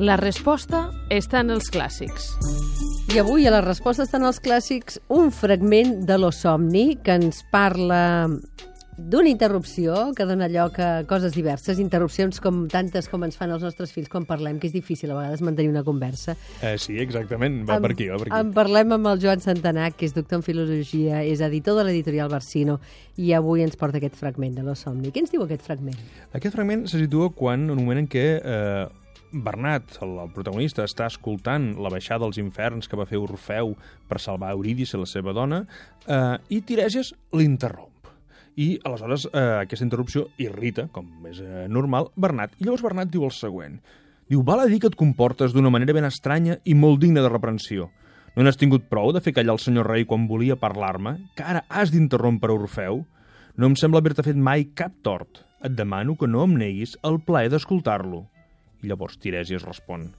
La resposta està en els clàssics. I avui a la resposta estan els clàssics un fragment de Lo Somni que ens parla d'una interrupció que dona lloc a coses diverses, interrupcions com tantes com ens fan els nostres fills quan parlem, que és difícil a vegades mantenir una conversa. Eh, sí, exactament, va En- per aquí, va per aquí. En parlem amb el Joan Santanà, que és doctor en Filologia, és editor de l'editorial Barsino, i avui ens porta aquest fragment de Lo Somni. Què ens diu aquest fragment? Aquest fragment se situa quan, en un moment en què eh, Bernat, el, protagonista, està escoltant la baixada als inferns que va fer Orfeu per salvar Eurídice, la seva dona, eh, i Tiresias l'interromp. I aleshores eh, aquesta interrupció irrita, com és eh, normal, Bernat. I llavors Bernat diu el següent. Diu, val a dir que et comportes d'una manera ben estranya i molt digna de reprensió. No n'has tingut prou de fer callar el senyor rei quan volia parlar-me, que ara has d'interrompre Orfeu? No em sembla haver-te fet mai cap tort. Et demano que no em neguis el plaer d'escoltar-lo. I llavors Tiresias respon.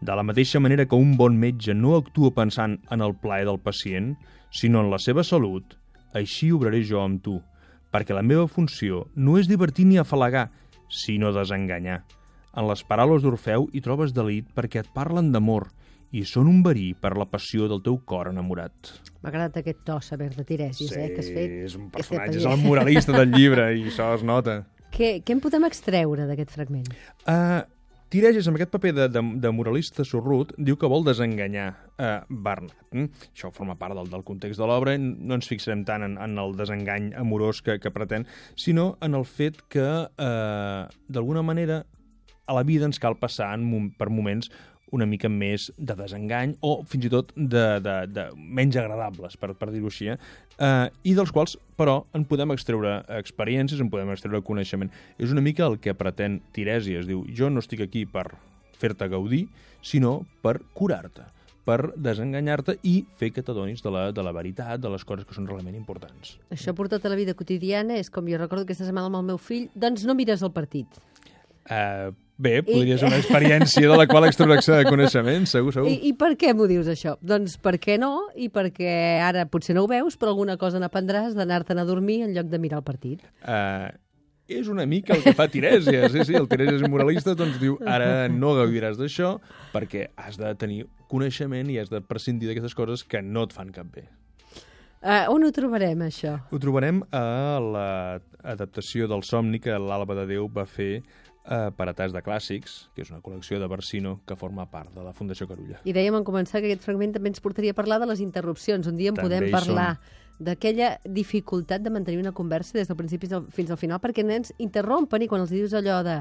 De la mateixa manera que un bon metge no actua pensant en el plaer del pacient, sinó en la seva salut, així obraré jo amb tu, perquè la meva funció no és divertir ni afalagar, sinó desenganyar. En les paraules d'Orfeu hi trobes delit perquè et parlen d'amor i són un verí per la passió del teu cor enamorat. M'ha agradat aquest to saber de Tiresias, eh, que has fet. és un personatge, és el moralista del llibre i això es nota. Què, què en podem extreure d'aquest fragment? Uh, Tiresias, amb aquest paper de, de, de moralista sorrut, diu que vol desenganyar uh, Bernat. Mm? Això forma part del, del context de l'obra, no ens fixarem tant en, en el desengany amorós que, que pretén, sinó en el fet que, uh, d'alguna manera, a la vida ens cal passar en, per moments una mica més de desengany o fins i tot de, de, de menys agradables, per, per dir-ho així, eh? Uh, i dels quals, però, en podem extreure experiències, en podem extreure coneixement. És una mica el que pretén Tiresias. Diu, jo no estic aquí per fer-te gaudir, sinó per curar-te per desenganyar-te i fer que t'adonis de, la, de la veritat, de les coses que són realment importants. Això per tota la vida quotidiana és com jo recordo aquesta setmana amb el meu fill, doncs no mires el partit. Uh, bé, podria ser una experiència de la qual extreure coneixement, segur, segur. I, I per què m'ho dius, això? Doncs per què no? I perquè ara potser no ho veus, però alguna cosa n'aprendràs d'anar-te'n a dormir en lloc de mirar el partit. Uh, és una mica el que fa Tiresias, sí, sí, el Tiresias moralista doncs diu, ara no gaudiràs d'això perquè has de tenir coneixement i has de prescindir d'aquestes coses que no et fan cap bé. Uh, on ho trobarem, això? Ho trobarem a l'adaptació del somni que l'Alba de Déu va fer eh, per a Tas de Clàssics, que és una col·lecció de Barsino que forma part de la Fundació Carulla. I dèiem en començar que aquest fragment també ens portaria a parlar de les interrupcions. Un dia en També podem parlar d'aquella dificultat de mantenir una conversa des del principi fins al final, perquè nens interrompen i quan els dius allò de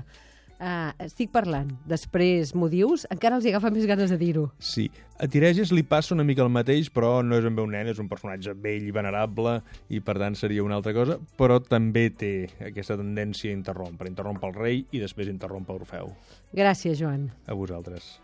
uh, estic parlant, després m'ho dius, encara els hi agafa més ganes de dir-ho. Sí, a Tiresias li passa una mica el mateix, però no és ben bé un nen, és un personatge vell i venerable, i per tant seria una altra cosa, però també té aquesta tendència a interrompre. Interrompe el rei i després interrompe Orfeu. Gràcies, Joan. A vosaltres.